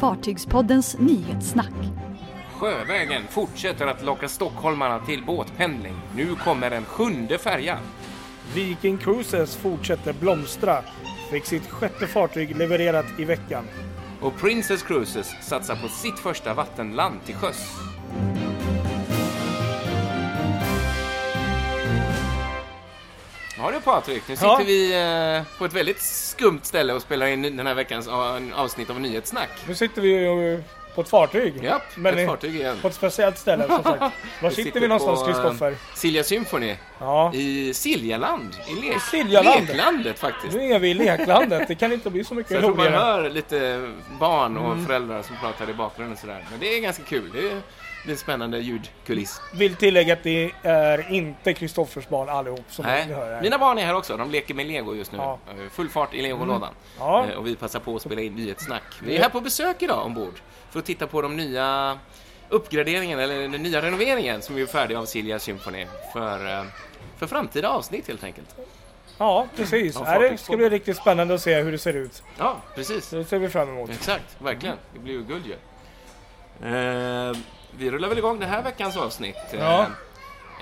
Fartygspoddens nyhetssnack. Sjövägen fortsätter att locka stockholmarna till båtpendling. Nu kommer en sjunde färja. Viking Cruises fortsätter blomstra. Fick sitt sjätte fartyg levererat i veckan. Och Princess Cruises satsar på sitt första vattenland till sjöss. Ja du Patrik, nu sitter Ja. vi eh, på ett väldigt skumt ställe och spelar in den här veckans avsnitt av Nyhetssnack. Nu sitter vi ju på ett fartyg. Japp, Men ett fartyg igen. På ett speciellt ställe som sagt. Var sitter vi någonstans Kristoffer? eh, Silja Symphony Ja. i Siljaland. I, le- I Siljaland. Leklandet faktiskt. Nu är vi i leklandet. Det kan inte bli så mycket Så jag tror man roligare. hör lite barn och Mm. föräldrar som pratar i bakgrunden sådär. Men det är ganska kul. Det är, det är spännande ljudkuliss. Vill tillägga att det är inte Kristoffers barn allihop som Nej. vi hör här. Mina barn är här också. De leker med lego just nu. Ja. Eh, Full fart i legolådan. Ja. Eh, Och vi passar på att spela in nyhetssnack. Vi är här på besök idag ombord för att titta på de nya uppgraderingen, eller den nya renoveringen som är färdig av Silja Symphony för, eh, för framtida avsnitt helt enkelt. Ja, precis. Ja, det ska bli riktigt spännande att se hur det ser ut. Ja, precis. Det ser vi fram emot. Exakt, verkligen. Det blir ju guld ju. Eh, vi rullar väl igång den här veckans avsnitt. Ja.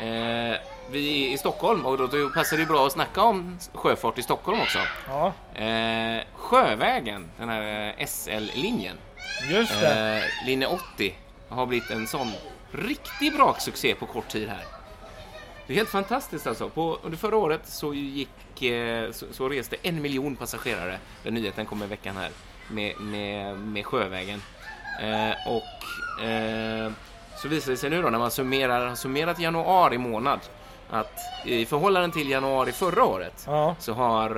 Eh, vi är i Stockholm och då, då passar det bra att snacka om sjöfart i Stockholm också. Ja, Eh, Sjövägen, den här eh, SL-linjen, just det. eh, linje 80, har blivit en sån riktig braksuccé på kort tid här. Det är helt fantastiskt alltså. På, under förra året så, gick, eh, så, så reste en miljon passagerare, den nyheten kom i veckan här, med, med, med Sjövägen. Eh, och eh, så visar det sig nu då när man summerar, har summerat januari månad att i förhållande till januari förra året Ja, så har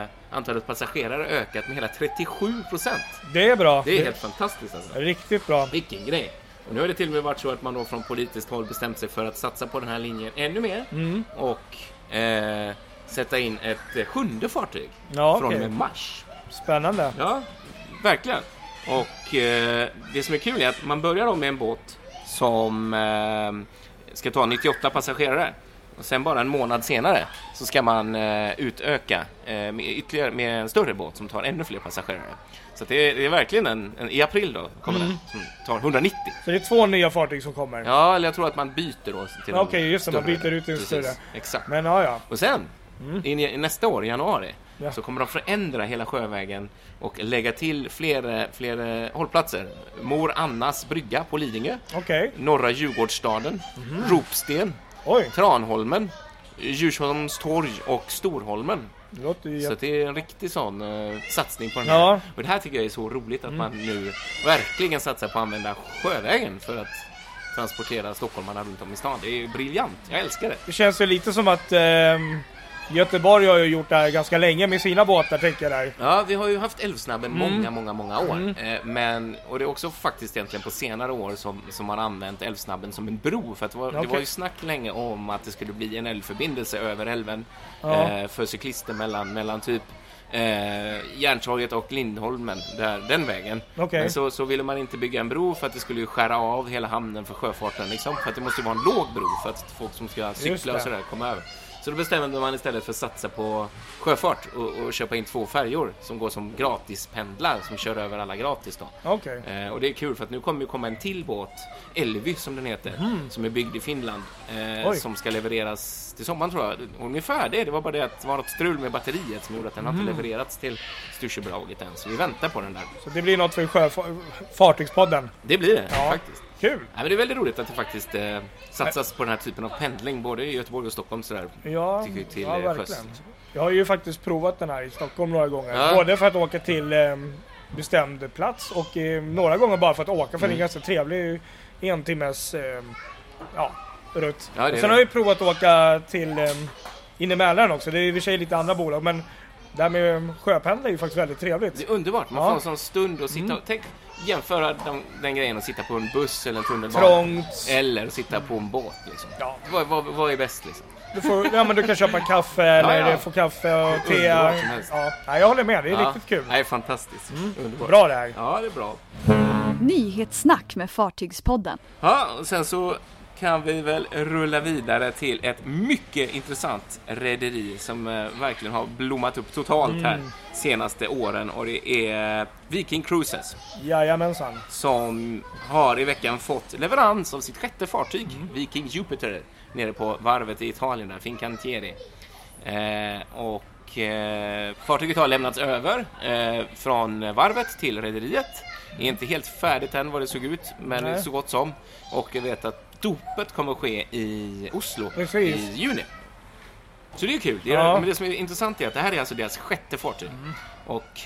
eh, antalet passagerare ökat med hela 37 procent. det är bra. Det är helt fantastiskt alltså. Riktigt bra. Vilken grej! Och nu har det till och med varit så att man då från politiskt håll bestämt sig för att satsa på den här linjen ännu mer Mm. och eh, sätta in ett sjunde fartyg Ja, från och okej. med mars. Spännande. Ja, verkligen. Och eh, det som är kul är att man börjar då med en båt som eh, ska ta 98 passagerare. Och sen bara en månad senare så ska man eh, utöka eh, med ytterligare med en större båt som tar ännu fler passagerare. Så det, är, det är verkligen en, en, i april då kommer Mm. den som tar 190. Så det är två nya fartyg som kommer. Ja, eller jag tror att man byter då till en Okej, just det, man byter ut en Precis, större. Exakt. Men ja, ja. Och sen, in i, nästa år, i januari, Ja. så kommer de förändra hela Sjövägen och lägga till fler, fler eh, hållplatser. Mor Annas brygga på Lidingö, Okej. Norra Djurgårdsstaden, Mhm. Ropsten, Oj, Tranholmen, Djursholms torg och Storholmen. det Så det är en riktig sån eh, satsning på den Ja. Mm. här. Och det här tycker jag är så roligt att man nu verkligen satsar på att använda Sjövägen för att transportera stockholmarna runt om i stan. Det är briljant, jag älskar det. Det känns ju lite som att ehm, Göteborg har ju gjort det här ganska länge med sina båtar, tänker jag där. Ja, vi har ju haft Älvsnabben Mm. många, många, många år. Eh, men, och det är också faktiskt egentligen på senare år som, som man använt Älvsnabben som en bro. För att det var, det Okej. var ju snack länge om att det skulle bli en älvförbindelse över älven Ja. eh, för cyklister mellan, mellan typ eh, Järntorget och Lindholmen, där, den vägen. Okej. Men så, så ville man inte bygga en bro för att det skulle ju skära av hela hamnen för sjöfarten. Liksom, för att det måste ju vara en låg bro för att folk som ska det. cykla och sådär komma över. Så då bestämde man istället för att satsa på sjöfart och, och köpa in två färjor som går som gratispendlar som kör över alla gratis då. Okej. Eh, och det är kul för att nu kommer ju komma en till båt, Elvy som den heter, som är byggd i Finland, eh, som ska levereras till sommaren tror jag. Ungefär det, det var bara det att det var något strul med batteriet som gjorde att den har inte levererats till Styrsöbolaget än, så vi väntar på den där. Så det blir något för sjöfa- Fartygspodden. Det blir det, Ja. faktiskt. Kul! Nej, men det är väldigt roligt att det faktiskt eh, satsas på den här typen av pendling, både i Göteborg och Stockholm sådär. Ja, vi till, ja eh, verkligen. sjöss. Jag har ju faktiskt provat den här i Stockholm några gånger. Ja. Både för att åka till ehm, bestämd plats och eh, några gånger bara för att åka för Mm. det är ganska trevlig en timmes ehm, ja, rutt. Ja, och sen har jag ju provat att åka till um, in i Mälaren också. Det är i och för sig lite andra bolag men det här med sjöpendling är ju faktiskt väldigt trevligt. Det är underbart, man Ja. får en sån stund att sitta Mm. och tänk, jämföra den, den grejen att sitta på en buss eller en tunnelbana. Trångt. Eller sitta på en båt liksom. Ja. Vad, vad, vad är bäst liksom? Du, får, ja, men du kan köpa kaffe eller Ja, ja. få kaffe och Det är te. Ja, nej, jag håller med, det är Ja. riktigt kul. Nej, fantastiskt. Underbart. Bra det här. Ja, det är bra. Nyhetssnack med Fartygspodden. Ja, och sen så kan vi väl rulla vidare till ett mycket intressant rederi som eh, verkligen har blommat upp totalt här senaste åren och det är Viking Cruises Jajamensan. som har i veckan fått leverans av sitt sjätte fartyg, Viking Jupiter, nere på varvet i Italien där, Fincantieri. Eh, och eh, fartyget har lämnats över eh, från varvet till rederiet. Det är inte helt färdigt än vad det såg ut, men Nej. så gott som. Och jag vet att dopet kommer att ske i Oslo Precis. i juni. Så det är kul. Det, är, Ja. men det som är intressant är att det här är alltså deras sjätte fartyg. Och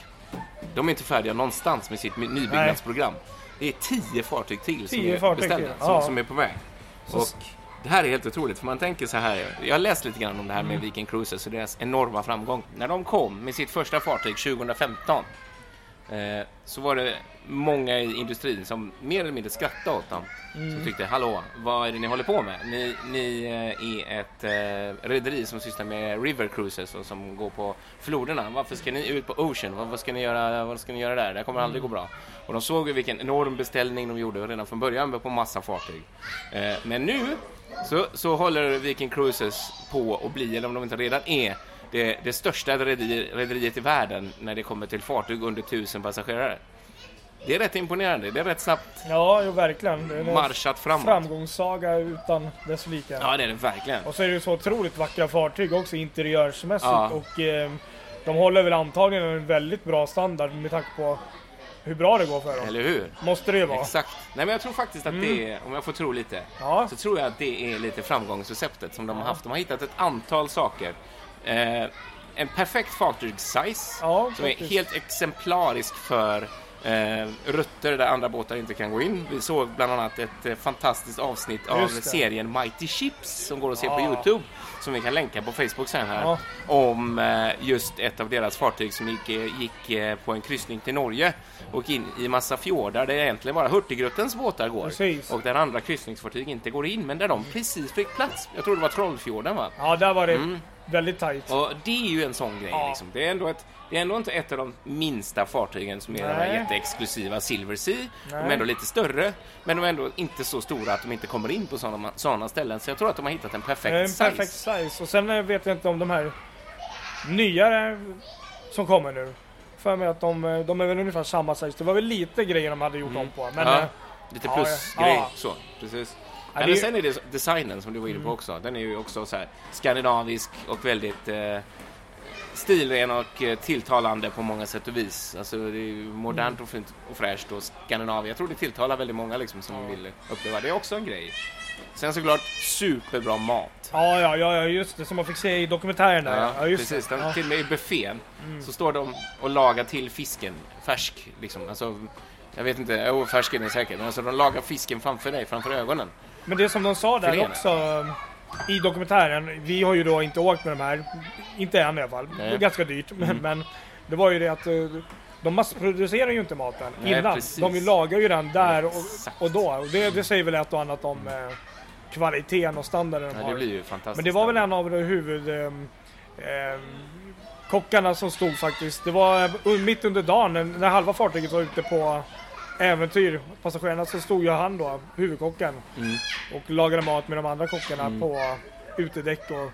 de är inte färdiga någonstans med sitt nybyggnadsprogram. Det är tio fartyg till som Tio är fartyg beställda, till, som, ja. som är på väg. Så- Och det här är helt otroligt, för man tänker så här. Jag har läst lite grann om det här Mm. med Viking Cruises och deras enorma framgång. När de kom med sitt första fartyg 2015 eh, så var det många i industrin som mer eller mindre skrattade åt dem. Mm. Som tyckte, hallå, vad är det ni håller på med? Ni, ni eh, är ett eh, rederi som sysslar med river cruises och som går på floderna. Varför ska ni ut på Ocean? Vad, vad, ska, ni göra, vad ska ni göra där? Det kommer aldrig gå bra. Och de såg ju vilken enorm beställning de gjorde redan från början på massa fartyg. Eh, men nu så, så håller Viking Cruises på att bli, eller om de inte redan är, det, det största rederi- rederiet i världen när det kommer till fartyg under tusen passagerare. Det är rätt imponerande. Det är rätt snabbt Ja, jo, verkligen. Det är marschat framåt. framgångssaga utan dess like. Ja, det är det verkligen. Och så är det så otroligt vackra fartyg också interiörsmässigt. Ja. Och eh, de håller väl antagligen en väldigt bra standard med tanke på hur bra det går för dem. Eller hur? Måste det ju vara. Exakt. Nej, men jag tror faktiskt att det är, om jag får tro lite, Ja. så tror jag att det är lite framgångsreceptet som de har haft. De har hittat ett antal saker. Eh, en perfekt fartygssize Ja, som är faktiskt. helt exemplarisk för eh, rutter där andra båtar inte kan gå in. Vi såg bland annat ett eh, fantastiskt avsnitt av Just det. serien Mighty Ships som går att se på Ja. Youtube som vi kan länka på Facebook sen här Ja. om eh, just ett av deras fartyg som gick, eh, gick på en kryssning till Norge och in i massa fjordar där egentligen bara Hurtigrutens båtar går Precis. och där andra kryssningsfartyg inte går in men där de precis fick plats. Jag tror det var Trollfjorden va? Ja, där var det Mm. Väldigt tajt. Och det är ju en sån grej. Ja. Liksom. Det, är ändå ett, det är ändå inte ett av de minsta fartygen som är de här Nej. jätteexklusiva Silver Sea. De är Nej. ändå lite större, men de är ändå inte så stora att de inte kommer in på sådana, sådana ställen. Så jag tror att de har hittat en perfekt en size. perfekt size. Och sen eh, vet jag inte om de här nyare som kommer nu. För mig att de, eh, de är väl ungefär samma size. Det var väl lite grejer de hade gjort om på. Men Mm. ja, eh, lite ja, plusgrej. ja. Så, precis. Ja, Ja, det men sen är det designen som du var inne på också. Den är ju också så här skandinavisk och väldigt eh, stilren och eh, tilltalande på många sätt och vis. Alltså det är ju modernt och fint och fräscht och Skandinavien. Jag tror det tilltalar väldigt många liksom som vill uppleva. Det är också en grej. Sen såklart superbra mat. ja, ja, ja, ja, just det. Som man fick se i dokumentären där. Ja, just precis. det. Ja. Mm. Till och med i buffén så står de och lagar till fisken färsk. Liksom. Alltså, jag vet inte, jo färsk är säkert, men alltså de lagar fisken framför dig, framför ögonen. Men det som de sa där Filéerna. också eh, i dokumentären. Vi har ju då inte åkt med de här. Inte än i alla fall. Det är Nej. ganska dyrt. Men, men det var ju det att eh, de massproducerar ju inte maten Nej, innan. precis. De lagar ju den där och, och då. Och det, det säger väl ett och annat om eh, kvaliteten och standarden de Ja, har. det blir ju fantastiskt. Men det var väl en av de huvud... ehm, ehm, kockarna som stod faktiskt. Det var eh, mitt under dagen när- när halva fartyget var ute på äventyr. Passagerarna så stod ju han då, huvudkocken. Mm. Och lagade mat med de andra kockarna Mm. på utedäck. Och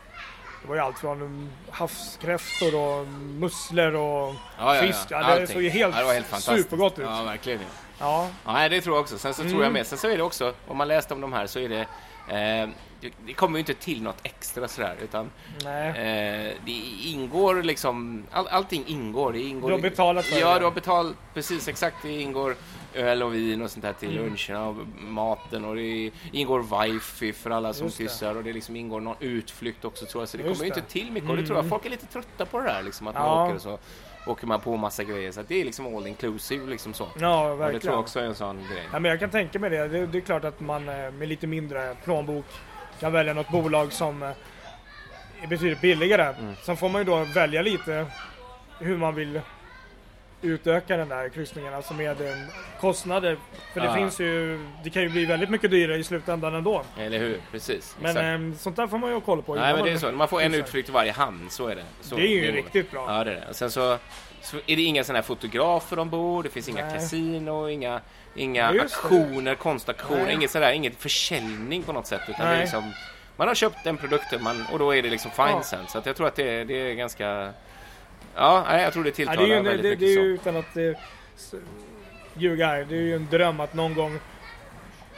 det var ju allt från havskräftor och musslor och Ja, ja, ja. fisk. Ja, det såg ju helt, Ja, helt fantastiskt. supergott ut. Ja, verkligen. Ja. Ja, Ja, det tror jag också. Sen så tror Mm. jag med. Sen så är det också, om man läst om de här så är det, eh, det, kommer ju inte till något extra sådär, utan eh, det ingår liksom, all, allting ingår. Det ingår Du har betalat för Ja, det. du har betalat, precis exakt. Det ingår öl och vin och sånt där till Mm. luncherna och maten och det ingår wifi för alla som Just det. pyssar och det liksom ingår någon utflykt också tror jag. Så det Just kommer ju det. inte till mycket och det tror jag Mm. folk är lite trötta på det där liksom, att man Ja. åker och så åker man på massa grejer. Så att det är liksom all inclusive liksom så. Ja, Och det tror verkligen. jag också är en sån grej. Ja, men jag kan tänka mig det. det. Det är klart att man eh, med lite mindre plånbok kan välja något bolag som eh, är betydligt billigare. Mm. Sen får man ju då välja lite hur man vill utöka den där kryssningen, alltså med eh, kostnader. För det Ja. finns ju, det kan ju bli väldigt mycket dyrare i slutändan ändå. Eller hur? Precis. Men Exakt. eh, sånt där får man ju ha koll på. Nej, innan men det är man- så. Man får en utflykt i varje hamn, så är det. Så, Det är ju riktigt bra. Ja, det är det. Och sen så, så är det inga sådana här fotografer ombord, det finns inga Nej. kasino, inga, inga Ja, just det. aktioner, konstaktioner, Nej. inget sådär, inget försäljning på något sätt. Utan det är Nej. liksom, man har köpt den produkten man, och då är det liksom fine Ja. sen. Så att jag tror att det, det är ganska... Ja, nej, jag tror det Ja, tilltalar det är ju, väldigt det, mycket det är ju utan att eh, ljuga här, det är ju en dröm att någon gång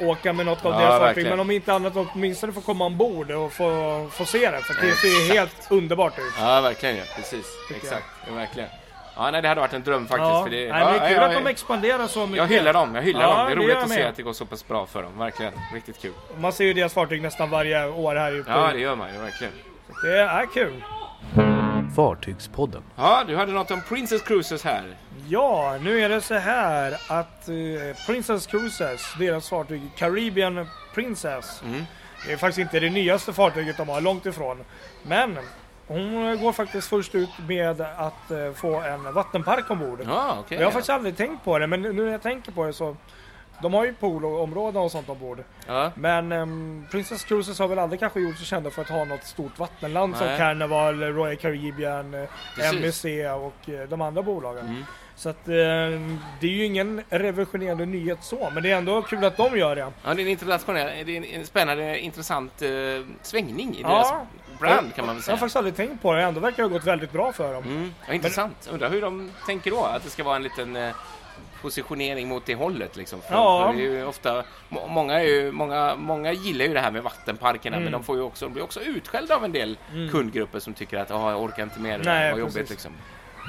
åka med något av Ja, deras fartyg. Men om inte annat åtminstone få komma ombord och få, få se det. För det ser ju helt underbart ut. Ja, verkligen ja. Precis. Tycker Exakt. Ja, verkligen. Ja, nej, det hade varit en dröm faktiskt. Ja, för det, nej, ja, det är kul ja, att ja, de expanderar så mycket. Jag hyllar dem, jag hyllar Ja, dem. Det är roligt att se att det går så pass bra för dem. Verkligen. Riktigt kul. Man ser ju deras fartyg nästan varje år här ute. Ja, det gör man ju verkligen. Det är kul. Fartygspodden. Ja, du hade något om Princess Cruises här. Ja, nu är det så här att eh, Princess Cruises, deras fartyg Caribbean Princess, Mm. det är faktiskt inte det nyaste fartyget de har, långt ifrån. Men hon går faktiskt först ut med att eh, få en vattenpark ombord. Ja, okej. Jag har faktiskt aldrig tänkt på det, men nu när jag tänker på det så de har ju poolområden och sånt ombord. Ja. Men ehm, Princess Cruises har väl aldrig kanske gjort sig kända för att ha något stort vattenland som Nej. Carnival, Royal Caribbean, eh, Precis. MSC och eh, de andra bolagen. Mm. Så att eh, det är ju ingen revolutionerande nyhet så, men det är ändå kul att de gör det. Ja, det är en internationell, det är en- spännande, intressant eh, svängning i Ja. deras brand kan man väl Jag säga. har faktiskt aldrig tänkt på det, ändå verkar det ha gått väldigt bra för dem. Mm. Ja, intressant. Undrar hur de tänker då? Att det ska vara en liten eh, positionering mot det hållet liksom. Ja. det är ju ofta, må, många, är ju, många, många gillar ju det här med vattenparkerna Mm. men de får ju också, de blir också utskällda av en del kundgrupper som tycker att ah, jag orkar inte med det Nej, vad jobbigt liksom.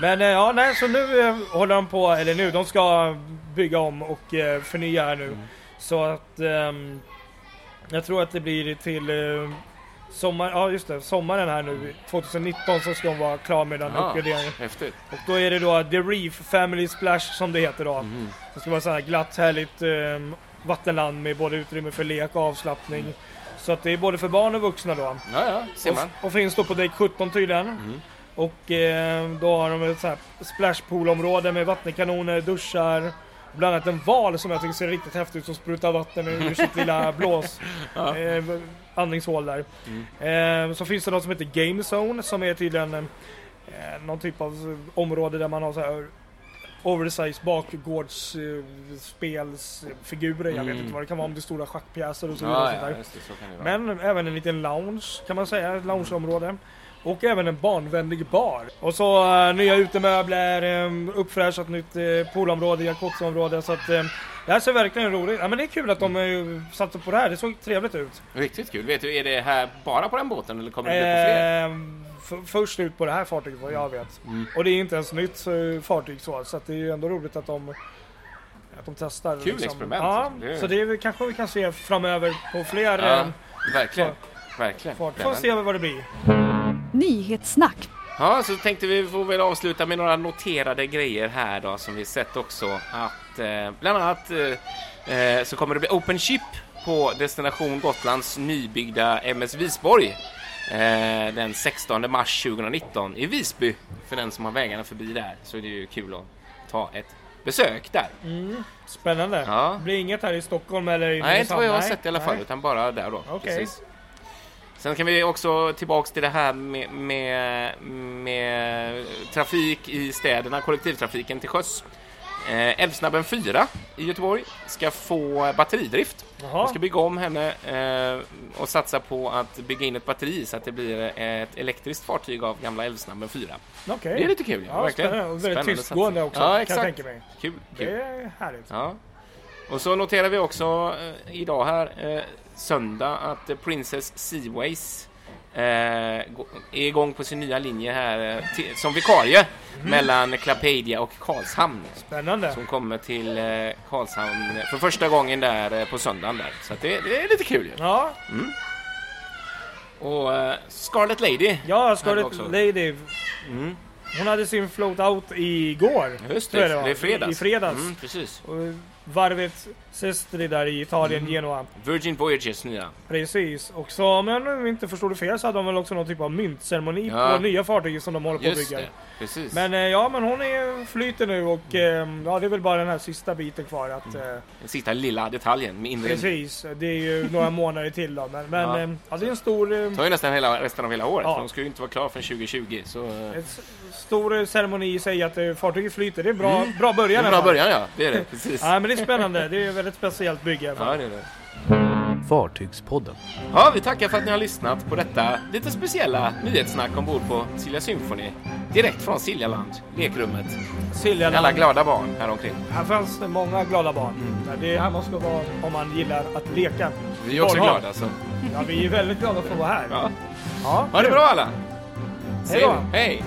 Men eh, ja, nej, så nu eh, håller de på, eller nu, de ska bygga om och eh, förnya här nu. Mm. Så att ehm, jag tror att det blir till eh, sommar, ja just det, sommaren här nu 2019 så ska de vara klar med den Ja. uppgraderingen. Häftigt. Och då är det då The Reef Family Splash som det heter då. Mhm. Det ska vara så här glatt, härligt ehm, vattenland med både utrymme för lek och avslappning. Så att det är både för barn och vuxna då. Ja, ja, ser man. Och, och finns då på däck 17 tydligen. Mm. Och eh, då har de ett så här splashpoolområde med vattenkanoner, duschar. Bland annat en val som jag tycker ser riktigt häftigt ut som sprutar vatten ur sitt lilla blås. Ja. eh, andningshål där. Mm. Eh, så finns det något som heter Game Zone som är tydligen eh, någon typ av område där man har så här oversize bakgårdsspelsfigurer. Jag vet Mm. inte vad det kan vara om det är stora schackpjäser och så vidare. och Ja, så. Men även en liten lounge kan man säga, ett loungeområde. Och även en barnvänlig bar. Och så eh, nya utemöbler, um, uppfräschat nytt uh, poolområde, jacuzziområde. Så att uh, det här ser verkligen roligt Ja men det är kul att de uh, satsar på det här, det såg trevligt ut. Riktigt kul. Vet du, är det här bara på den båten eller kommer det bli på fler? Ehm, först ut på det här fartyget vad jag vet. Mm. Och det är inte ens nytt uh, fartyg så, så att det är ju ändå roligt att de att de testar. Kul experiment, Ja, det så det är, kanske vi kan se framöver på fler Ja, uh, verkligen. Verkligen. fartyg. Får se vad det blir. Nyhetssnack. Ja, så tänkte vi får väl avsluta med några noterade grejer här då som vi sett också att eh, bland annat eh, eh, så kommer det bli Open Ship på Destination Gotlands nybyggda MS Visborg eh, den 16 mars 2019 i Visby. För den som har vägarna förbi där så är det ju kul att ta ett besök där. Spännande. Ja. Det blir inget här i Stockholm eller i Nej, inte vad jag har sett i alla fall, nej. utan bara där då. Okej. Precis. Sen kan vi också tillbaks till det här med, med, med trafik i städerna, kollektivtrafiken till sjöss. Eh, Älvsnabben 4 i Göteborg ska få batteridrift. Jaha. Man ska bygga om henne eh, och satsa på att bygga in ett batteri så att det blir ett elektriskt fartyg av gamla Älvsnabben 4. Okej. Det är lite kul, Ja, verkligen. spännande. Och väldigt tystgående också, Ja, kan jag exakt. tänka mig. Kul, Det kul. är härligt. Ja. Och så noterar vi också eh, idag här, eh, söndag, att eh, Princess Seaways eh, är igång på sin nya linje här eh, till, som vikarie Mhm. mellan Klapedia och Karlshamn. Spännande. Som kommer till eh, Karlshamn för första gången där på söndagen där. Så det, det är lite kul ju. Ja, Och eh, Scarlet Lady. ja Scarlet. Lady. Mm. Hon hade sin float out igår. Just det, det, var. är fredags. I fredags. Mm, precis. Och varvet Sestri där i Italien, Mm. Genoa. Virgin Voyages nya. Precis. Och så om jag nu inte förstod det fel så hade de väl också någon typ av myntceremoni Ja. på nya fartyget som de håller på att bygga. det, precis. Men eh, ja, men hon är flyter nu och eh, ja, det är väl bara den här sista biten kvar att Mm. eh, Den sista lilla detaljen med inredning. Precis, det är ju några månader till då. Men, men Ja. eh, ja, det är en stor, eh, Det tar ju nästan hela, resten av hela året, Ja. för de ska ju inte vara klara förrän 2020. Så... eh, ett stor ceremoni i sig att eh, fartyget flyter. Det är bra, Mm. bra Det början. är i en bra början, ja. Det är det, precis. Ja, men det är spännande. Det är ett väldigt speciellt bygge. i alla fall. Ja, det är det. Fartygspodden. Ja, vi tackar för att ni har lyssnat på detta lite speciella nyhetssnack ombord på Silja Symphony. Direkt från Siljaland, lekrummet. Silja, Alla glada barn här omkring. Här fanns det många glada barn. Mm. Det är här man ska vara om man gillar att leka. Vi är också Barnhav. glada. Så. Ja, vi är väldigt glada för att vara här. Ja. Ja, Ha det bra alla! Hej då. Hej!